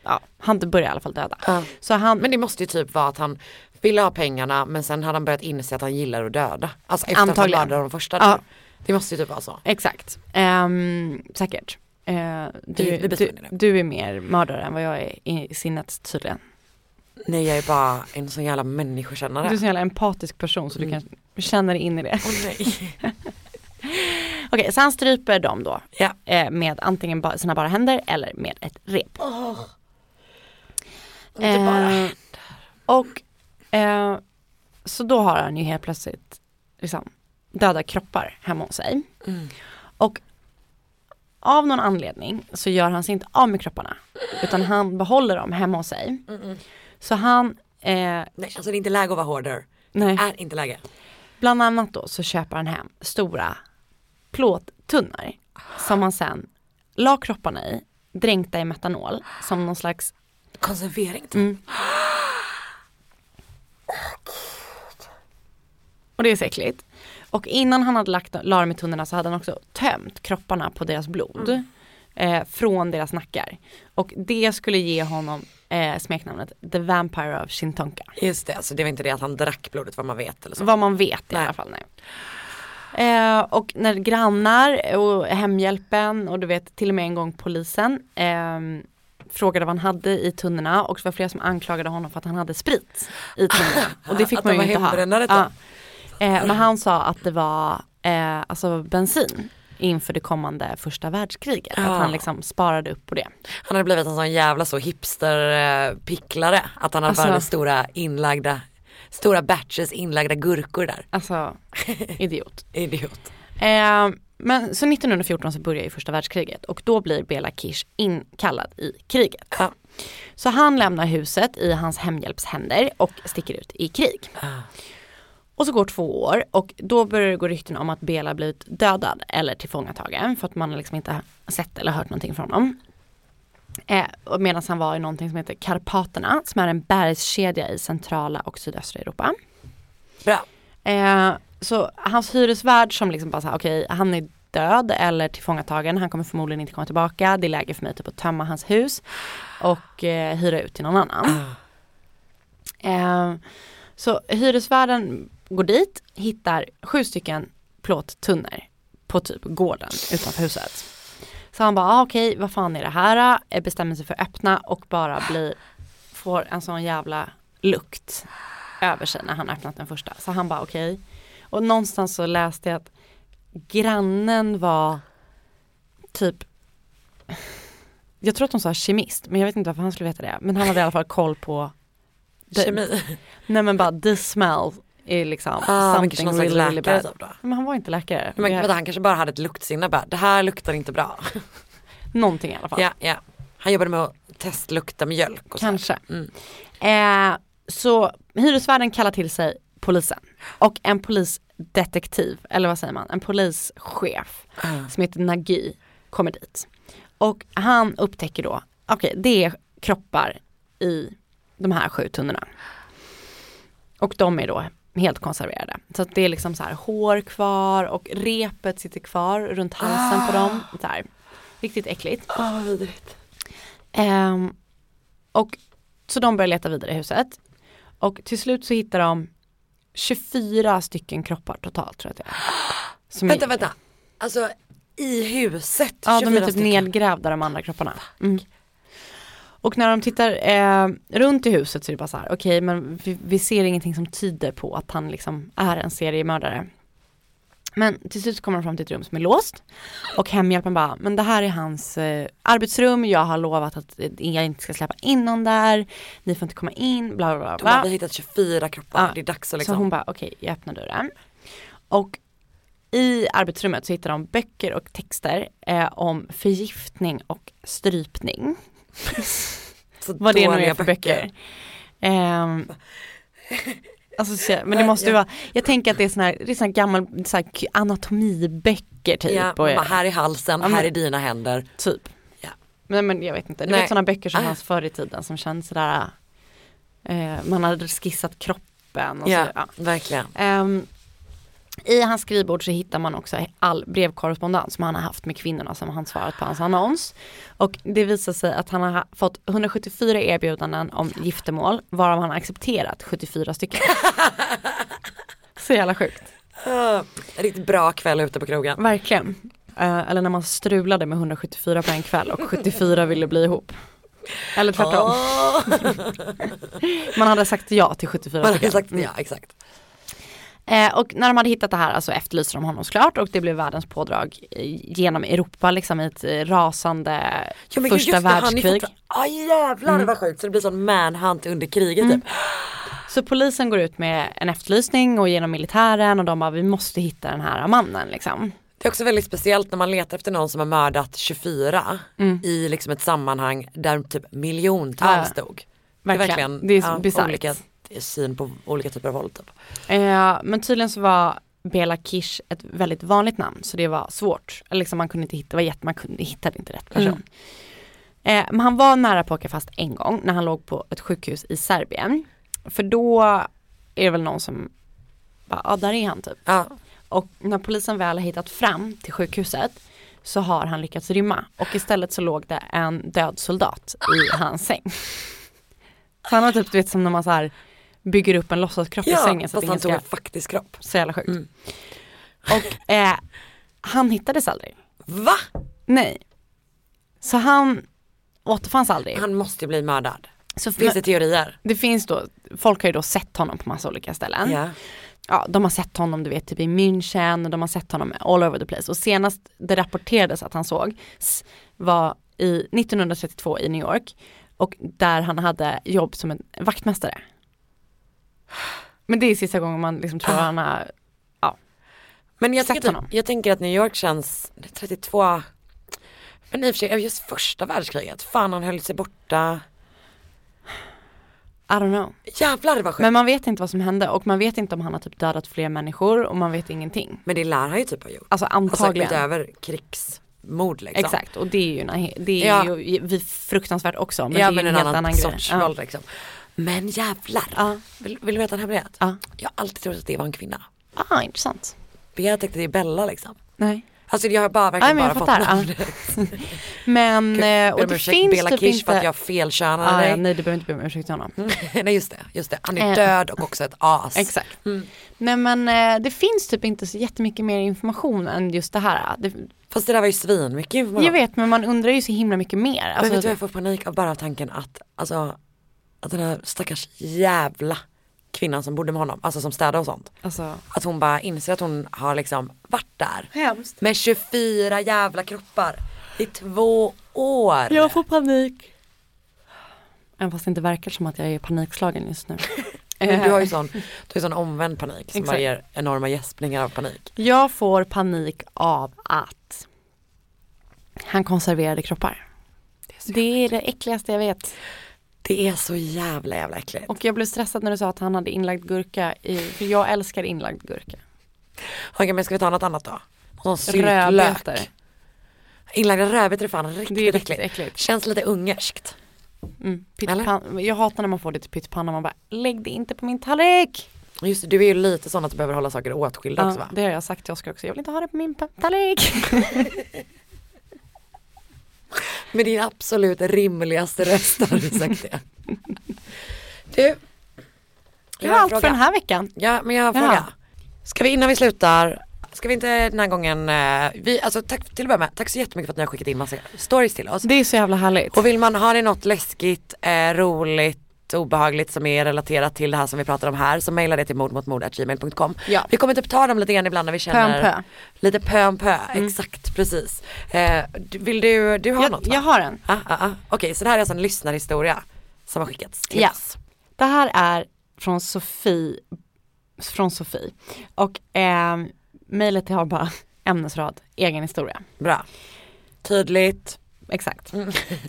ja, han började i alla fall döda. Så han, Men det måste ju typ vara att han ville ha pengarna men sen hade han börjat inse att han gillar att döda. Alltså efter Antagligen. att han mördade de första. Ja. Det måste ju typ vara så. Exakt, Ehm, säkert. Eh, du, du, det. du är mer mördare än vad jag är i sinnet tydligen. Nej jag är bara en sån jävla människokännare. Du är en så jävla empatisk person så du kan känna dig in i det. Åh nej. Okej, så han stryper dem då Ja. eh, med antingen ba- sina bara händer eller med ett rep. Bara Eh, och eh, så då har han ju helt plötsligt liksom, döda kroppar hemma hos sig. Mm. Och av någon anledning så gör han sig inte av med kropparna utan han behåller dem hemma hos sig. Så han, eh, Nej alltså det är inte läge att vara hoarder. nej, Är inte läge. bland annat då så köper han hem stora plåttunnor som han sen la kropparna i, dränkta i metanol som någon slags Konservering. typ. Mm. Och det är så äckligt. Och innan han hade lagt la dem i tunnorna så hade han också tömt kropparna på deras blod. Eh, från deras nackar. Och det skulle ge honom eh, smeknamnet The Vampire of Shintonka. Just det, alltså det var inte det att han drack blodet vad man vet eller så. Vad man vet i Nej. alla fall. Nej. Eh, och när grannar och hemhjälpen och du vet till och med en gång polisen eh, frågade vad han hade i tunnorna och det var flera som anklagade honom för att han hade sprit i tunnorna. Och det fick Att man ju han var inte ha. hembrännare, typ. Ja. Eh, men han sa att det var eh, alltså bensin inför det kommande första världskriget. Ja. Att han liksom sparade upp på det. Han hade blivit en sån jävla så hipster eh, picklare. Att han hade Alltså- bara stora inlagda, stora batches inlagda gurkor där. Alltså idiot. Idiot. Eh, men så 1914 så börjar ju första världskriget och då blir Bela Kish inkallad i kriget. Ja. Så han lämnar huset i hans hemhjälps händer och sticker ut i krig. Och så går två år och då börjar det gå rykten om att Bela blivit dödad eller tillfångatagen för att man har liksom inte sett eller hört någonting från honom. Eh, medan han var i någonting som heter Karpaterna som är en bergskedja i centrala och sydöstra Europa. Bra. Eh, så hans hyresvärd som liksom bara sa okej han är död eller tillfångatagen, han kommer förmodligen inte komma tillbaka, det är läge för mig typ att tömma hans hus och eh, hyra ut till någon annan. Eh, så hyresvärden går dit, hittar sju stycken plåttunnor på typ gården utanför huset. Så han bara, ah, okej vad fan är det här? Eh, Bestämmer sig för att öppna och bara blir, får en sån jävla lukt över sig när han öppnat den första. Så han bara okej. Och någonstans så läste jag att grannen var typ jag tror att de sa kemist men jag vet inte varför han skulle veta det. Men han hade i alla fall koll på Kemi. Nej men bara the smell är liksom Ah, men something slags really, really bad. typ. Men han var inte läkare. Men vänta, han kanske bara hade ett luktsinne bara, det här luktar inte bra. Någonting i alla fall. ja, ja. Han jobbade med att testlukta mjölk och så. Kanske. Mm. Eh, så hyresvärden kallar till sig polisen och en polisdetektiv, eller vad säger man, en polischef Ah. som heter Nagy kommer dit. Och han upptäcker då, okej det är kroppar i de här sju tunnorna. Och de är då helt konserverade. Så det är liksom så här hår kvar och repet sitter kvar runt halsen på dem. Så här. Riktigt äckligt. Ah, vad vidrigt. Ehm, och så de börjar leta vidare i huset. Och till slut så hittar de 24 stycken kroppar totalt tror jag att det är. Vänta, är, vänta. Alltså i huset. Ja, de 24 är typ stycken. nedgrävda de andra kropparna. Mm. Och när de tittar eh, runt i huset så är det bara så här, okej men vi, vi ser ingenting som tyder på att han liksom är en seriemördare. Men till slut kommer de fram till ett rum som är låst och hemhjälpen bara, men det här är hans eh, arbetsrum, jag har lovat att jag inte ska släppa in någon där, ni får inte komma in, bla bla bla. De hade hittat 24 kroppar, Ja. det är dags att Så hon liksom. bara, okej jag öppnar dörren. Och i arbetsrummet så hittar de böcker och texter eh, om förgiftning och strypning. Vad det nu är för böcker. Ehm, alltså, så, men det måste ju Ja. vara, jag tänker att det är sån här, det är sån här gammal så här, anatomiböcker typ. Ja, och, här är halsen, Ja, men- här är dina händer. Typ. Men, men jag vet inte, du Nej. vet sådana böcker som Ah. fanns förr i tiden som känns sådär, eh, man hade skissat kroppen och Ja, så. Ja. verkligen. Ehm, I hans skrivbord så hittar man också all brevkorrespondens som han har haft med kvinnorna som han svarat på hans annons. Och det visar sig att han har ha- fått 174 erbjudanden om giftermål varav han har accepterat 74 stycken. så jävla sjukt. Uh, riktigt bra kväll ute på krogen. Verkligen. Eh, eller när man strulade med 174 på en kväll och 74 ville bli ihop. Eller tvärtom. Man hade sagt ja till 74 Man hade sagt Mm. ja, exakt. Eh, och när de hade hittat det här alltså efterlyste de honom såklart och det blev världens pådrag genom Europa liksom i ett rasande Ja, men första just det, är världskrig. Ja jävlar Mm. vad sjukt så det blir sån manhunt under kriget Mm. typ. Så polisen går ut med en efterlysning och genom militären och de bara vi måste hitta den här mannen liksom. Det är också väldigt speciellt när man letar efter någon som har mördat 24 Mm. i liksom ett sammanhang där typ miljontals Ja, dog. verkligen. Det är så bisarrt. Syn på olika typer av våld typ. Eh, men tydligen så var Bela Kish ett väldigt vanligt namn så det var svårt. Eller liksom man kunde inte hitta, var jätte, man kunde, hittade inte rätt person. Mm. Eh, men han var nära på att åka fast en gång när han låg på ett sjukhus i Serbien. För då är det väl någon som bara, ja där är han typ. Ja. Och när polisen väl har hittat fram till sjukhuset så har han lyckats rymma och istället så låg det en död soldat i hans säng. Så han var typ, du vet som när man så här bygger upp en låtsaskropp i Ja, sängen. Så att fast han ingen tog en faktisk kropp. Så jävla sjukt. Mm. Och eh, han hittades aldrig. Va? Nej. Så han återfanns aldrig. Han måste ju bli mördad. Så Finns det teorier? Det finns då, folk har ju då sett honom på massa olika ställen. Ja. Ja, de har sett honom du vet typ i München, de har sett honom all over the place. Och senast det rapporterades att han såg var i 1932 i New York och där han hade jobb som en vaktmästare. Men det är sista gången man liksom tror att han har, ja. Men jag Sett tänker, honom. jag tänker att New York känns, det är 32, men i och för sig just första världskriget, fan han höll sig borta. I don't know. Jävlar vad sjukt. Men man vet inte vad som hände och man vet inte om han har typ dödat fler människor och man vet ingenting. Men det lär han ju typ ha gjort. Alltså antagligen. Alltså utöver krigsmord liksom. Exakt och det är ju, det är Ja. ju fruktansvärt också. Men ja det är men ju en helt annan, annan grej. sorts Ja. våld liksom. Men jävlar. Vill, vill du veta en hemlighet? Ja. Jag har alltid trott att det var en kvinna. Ah, intressant. Jag tänkte det är Bella liksom. Nej. Alltså jag har bara Ja, verkligen men jag bara fått Ja. namnet. Men, eh, Ber och det ursäkt finns Bela typ Kish inte... för att jag felkönade ah, dig. ja, Nej det behöver inte be om ursäkt till honom. Nej just det, just det. Han är Eh. död och också ett as. Exakt. Nej men eh, det finns typ inte så jättemycket mer information än just det här. Det, Fast det där var ju svin mycket information. jag vet men man undrar ju så himla mycket mer. Men Alltså, vet du vad jag får panik av bara tanken att, alltså, att den här stackars jävla kvinnan som bodde med honom, alltså som städade och sånt. alltså, Att hon bara inser att hon har liksom varit där. Hemskt. Med 24 jävla kroppar i två år. jag får panik. Även fast det inte verkar som att jag är panikslagen just nu. Men du har ju sån, du har sån omvänd panik som Exakt. bara ger enorma gäspningar av panik. Jag får panik av att han konserverade kroppar. Det är det äckligaste jag vet. Det är så jävla jävla äckligt. Och jag blev stressad när du sa att han hade inlagd gurka i, för jag älskar inlagd gurka. Okej men ska vi ta något annat då? Någon syltlök. Inlagda rödbetor är fan riktigt, Det är riktigt äckligt. äckligt. Känns lite ungerskt. Mm, pyttipanna. Jag hatar när man får det till pyttipanna, man bara lägg det inte på min tallrik. Just det, du är ju lite sån att du behöver hålla saker åtskilda också Ja, va? det har jag sagt till Oskar också, jag vill inte ha det på min tallrik. Med din absolut rimligaste röst har du sagt det. Du. Det var allt för fråga. den här veckan. Ja men jag har en Ja. fråga. Ska vi innan vi slutar ska vi inte den här gången, eh, vi, alltså tack till att börja med, tack så jättemycket för att ni har skickat in massa stories till oss. Det är så jävla härligt. Och vill man, har ni något läskigt, eh, roligt, obehagligt som är relaterat till det här som vi pratar om här så mejla det till mordmotmord.gmail.com. Ja. Vi kommer typ ta dem lite grann ibland när vi Pö känner om pö. Lite pö om pö, Mm. exakt precis. Eh, vill du, du har Jag, något va? jag har en. Ah, ah, ah. Okej så det här är alltså en lyssnarhistoria som har skickats till Ja. oss. Det här är från Sofie, från Sofie. Och eh, mejlet har bara ämnesrad, egen historia. Bra. Tydligt. Exakt.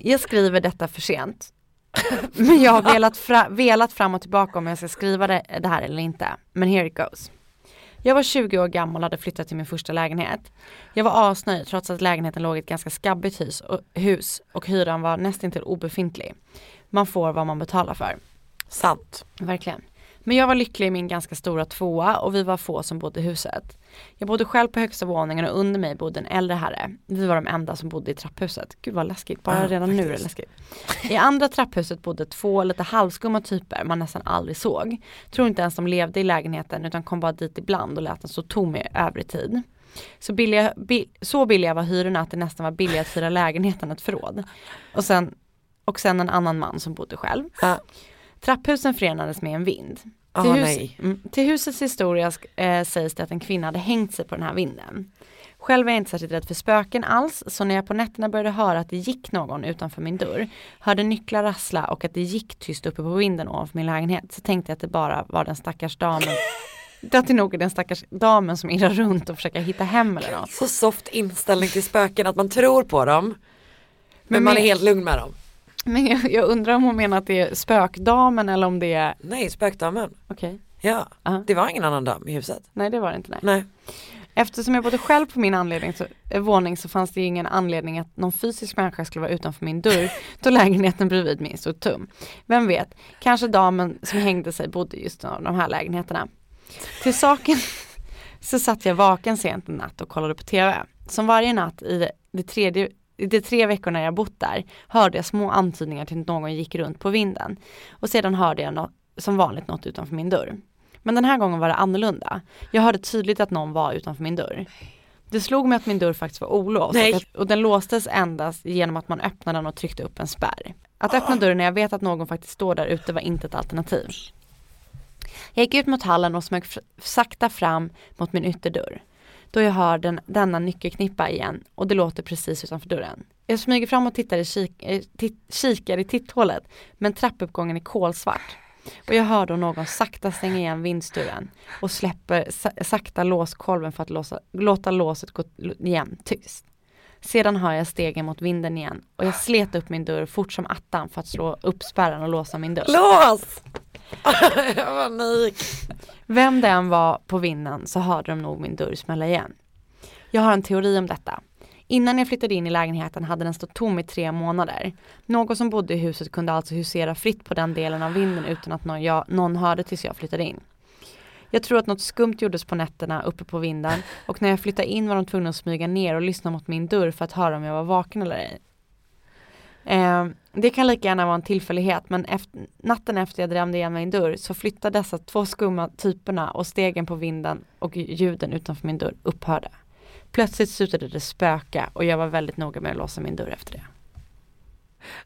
Jag skriver detta för sent. Men jag har velat, fra, velat fram och tillbaka om jag ska skriva det, det här eller inte. Men here it goes. Jag var 20 år gammal och hade flyttat till min första lägenhet. Jag var asnöjd trots att lägenheten låg i ett ganska skabbigt hus och, hus och hyran var nästintill obefintlig. Man får vad man betalar för. Sant. Verkligen. Men jag var lycklig i min ganska stora tvåa och vi var få som bodde i huset. Jag bodde själv på högsta våningen och under mig bodde en äldre herre. Vi var de enda som bodde i trapphuset. Gud vad läskigt, bara Ja, redan nu är det läskigt. I andra trapphuset bodde två lite halvskumma typer man nästan aldrig såg. Tror inte ens de levde i lägenheten utan kom bara dit ibland och lät den stå tom i övrig tid. Så billiga, bi, så billiga var hyrorna att det nästan var billigare att hyra lägenheten än ett förråd. Och sen, och sen en annan man som bodde själv. Trapphusen förenades med en vind. Till, hus, mm, till husets historia eh, sägs det att en kvinna hade hängt sig på den här vinden. Själv är jag inte särskilt rädd för spöken alls, så när jag på nätterna började höra att det gick någon utanför min dörr, hörde nycklar rassla och att det gick tyst uppe på vinden ovanför min lägenhet, så tänkte jag att det bara var den stackars damen att det nog är den stackars damen som irrar runt och försöker hitta hem eller något. Så soft inställning till spöken att man tror på dem. Men, Men man är helt lugn med dem. Men jag, jag undrar om hon menar att det är spökdamen eller om det är Nej, spökdamen. Okej. Ja, det var ingen annan dam i huset. Nej det var det inte nej. Nej. Eftersom jag bodde själv på min anledning så, eh, våning så fanns det ingen anledning att någon fysisk människa skulle vara utanför min dörr då lägenheten bredvid mig stod tom. Vem vet, kanske damen som hängde sig bodde just i de här lägenheterna. Till saken så satt jag vaken sent en natt och kollade på TV. Som varje natt i det, tredje de tre veckorna jag bott där hörde jag små antydningar till att någon gick runt på vinden. Och sedan hörde jag nå- som vanligt något utanför min dörr. Men den här gången var det annorlunda. Jag hörde tydligt att någon var utanför min dörr. Det slog mig att min dörr faktiskt var olåst och, den låstes endast genom att man öppnade den och tryckte upp en spärr. Att öppna dörren när jag vet att någon faktiskt står där ute var inte ett alternativ. Jag gick ut mot hallen och smög sakta fram mot min ytterdörr. Då jag hör den, denna nyckelknippa igen och det låter precis utanför dörren. Jag smyger fram och tittar i kik, eh, titt, kikar i titthålet men trappuppgången är kolsvart. Och jag hör då någon sakta stänga igen vindsdörren och släpper sa, sakta låskolven för att låsa, låta låset gå igen tyst. Sedan hör jag stegen mot vinden igen och jag slet upp min dörr fort som attan för att slå upp spärren och låsa min dörr. Lås! Panik. Vem det än var på vinden så hörde de nog min dörr smälla igen. Jag har en teori om detta. Innan jag flyttade in i lägenheten hade den stått tom i tre månader. Någon som bodde i huset kunde alltså husera fritt på den delen av vinden utan att någon, jag, någon hörde tills jag flyttade in. Jag tror att något skumt gjordes på nätterna uppe på vinden och när jag flyttade in var de tvungna att smyga ner och lyssna mot min dörr för att höra om jag var vaken eller ej. Eh, det kan lika gärna vara en tillfällighet men efter, natten efter jag drämde igen min dörr så flyttade dessa två skumma typerna och stegen på vinden och ljuden utanför min dörr upphörde. Plötsligt slutade det spöka och jag var väldigt noga med att låsa min dörr efter det.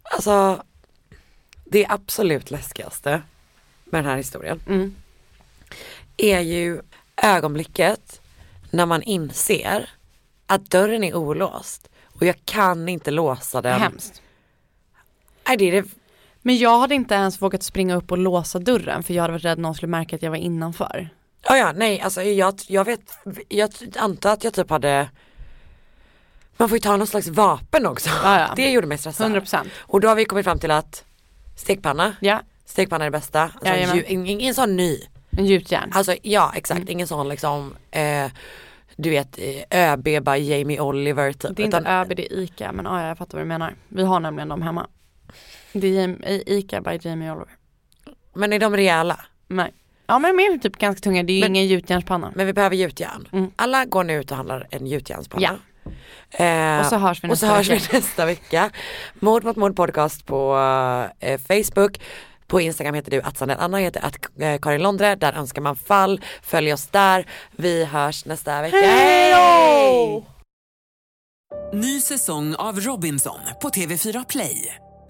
Alltså, det absolut läskigaste med den här historien Mm. är ju ögonblicket när man inser att dörren är olåst och jag kan inte låsa den. Hemskt. Det är det. Men jag hade inte ens vågat springa upp och låsa dörren för jag hade varit rädd att någon skulle märka att jag var innanför. Ja, ja, nej, alltså jag, jag vet, jag antar att jag typ hade man får ju ta någon slags vapen också. Ja, ja. Det gjorde mig stressad. 100%. Och då har vi kommit fram till att stekpanna, Ja, stekpanna är det bästa. Alltså, ju, ingen, ingen sån ny. en gjutjärn. Alltså ja exakt, ingen sån liksom eh, du vet eh, ÖB by Jamie Oliver typ. Det är inte utan- ÖB, det är ICA, men ja, jag fattar vad du menar. Vi har nämligen dem hemma. Det är ICA by Jamie Oliver. Men är de rejäla? Nej. Ja men de är typ ganska tunga, det är ju Men- ingen gjutjärnspanna. Men vi behöver gjutjärn. Mm. Alla går nu ut och handlar en gjutjärnspanna. Ja. Eh, Och så hörs vi och så nästa hörs vi vecka. nästa vecka. Mord mot mord podcast på eh, Facebook. På Instagram heter du att Anna heter att eh, Karin Londre. Där önskar man fall. Följ oss där. Vi hörs nästa vecka. Hej! Ny säsong av Robinson på TV4 Play.